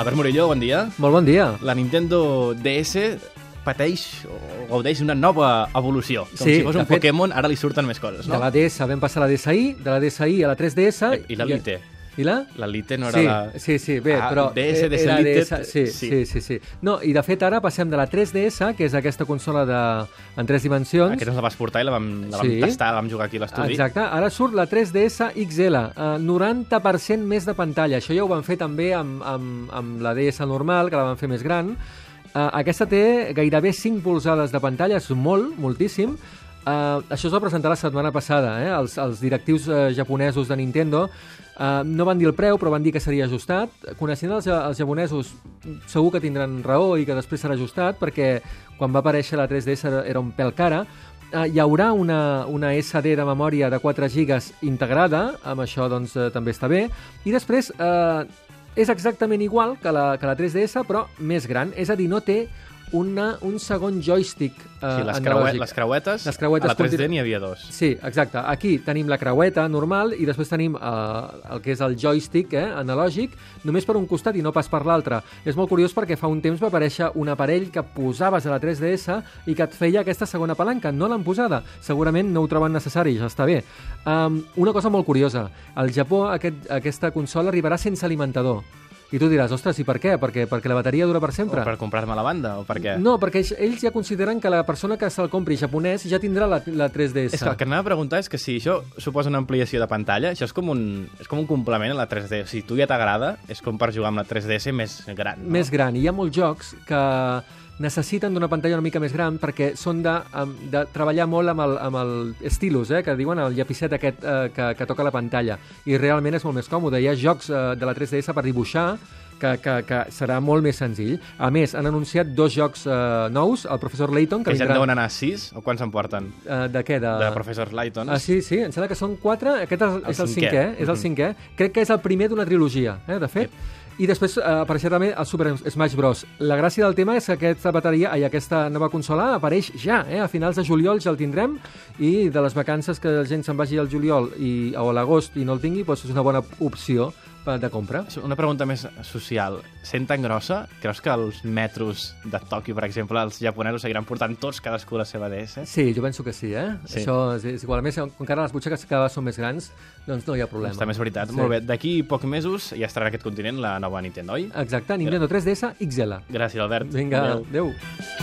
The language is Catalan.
Albert Murillo, bon dia. Molt bon dia. La Nintendo DS pateix o gaudeix d'una nova evolució. Com Sí, si fos de un fet- Pokémon, ara li surten més coses, De no? la DS vam passar a la DSi, de la DSi a la 3DS... I la Lite. I la? La Lite no era Sí, la... sí, sí, bé, Ah, però... DS, eh, DS era Lite, DS, sí, sí. sí, sí, sí. No, i de fet ara passem de la 3DS, que és aquesta consola de, en tres dimensions... Aquesta la vas portar i la vam, la vam Sí. tastar, la vam jugar aquí a l'estudi. Exacte, ara surt la 3DS XL, eh, 90% més de pantalla. Això ja ho van fer també amb, amb, amb la DS normal, que la van fer més gran. Eh, aquesta té gairebé 5 polzades de pantalla, és molt, moltíssim. Uh, això es va presentar la setmana passada, eh? els, els directius uh, japonesos de Nintendo uh, no van dir el preu, però van dir que seria ajustat. Coneixent els, els japonesos, segur que tindran raó i que després serà ajustat, perquè quan va aparèixer la 3DS era, un pèl cara. Uh, hi haurà una, una SD de memòria de 4 GB integrada, amb això doncs, uh, també està bé. I després uh, és exactament igual que la, que la 3DS, però més gran. És a dir, no té una, un segon joystick uh, Sí, les, creue, analògic. les creuetes, Les creuetes a la 3D continu- n'hi havia dos. Sí, exacte. Aquí tenim la creueta normal i després tenim eh, el que és el joystick eh, analògic, només per un costat i no pas per l'altre. És molt curiós perquè fa un temps va aparèixer un aparell que posaves a la 3DS i que et feia aquesta segona palanca. No l'han posada. Segurament no ho troben necessari, ja està bé. Um, una cosa molt curiosa. Al Japó aquest, aquesta consola arribarà sense alimentador. I tu diràs, ostres, i per què? Perquè, perquè la bateria dura per sempre. O per comprar-me la banda, o per què? No, perquè ells, ells ja consideren que la persona que se'l compri japonès ja tindrà la, la 3DS. És que el que anava a preguntar és que si això suposa una ampliació de pantalla, això és com un, és com un complement a la 3D. O sigui, tu ja t'agrada, és com per jugar amb la 3DS més gran. No? més gran. I hi ha molts jocs que necessiten d'una pantalla una mica més gran perquè són de, de treballar molt amb el, amb el stylus, eh, que diuen el llapicet aquest eh, que, que toca la pantalla. I realment és molt més còmode. Hi ha jocs eh, de la 3DS per dibuixar que, que, que serà molt més senzill. A més, han anunciat dos jocs eh, nous, el Professor Layton, que, Que ja en deuen anar a 6, o quants en porten? Eh, de què? De... De Professor Layton. Ah, sí, sí, em sembla que són quatre. Aquest és, El és el cinquè. cinquè, és el Mhm. cinquè. Crec que és el primer d'una trilogia, eh, de fet. I després eh, apareixerà també el Super Smash Bros. La gràcia del tema és que aquesta bateria i aquesta nova consola apareix ja, eh? a finals de juliol ja el tindrem i de les vacances que la gent se'n vagi al juliol i, o a l'agost i no el tingui, doncs és una bona opció de compra. Una pregunta més social. Sent tan grossa, creus que els metros de Tòquio, per exemple, els japonesos seguiran portant tots cadascú la seva DS? Sí, jo penso que sí, eh? Sí. Això és, és igual. A més, com que ara les butxaques cada vegada són més grans, doncs no hi ha problema. Doncs també és veritat. Sí. Molt bé, d'aquí pocs mesos ja estarà en aquest continent la nova Nintendo, oi? Exacte, Nintendo 3DS XL. Gràcies, Albert. Vinga, Adéu. adeu.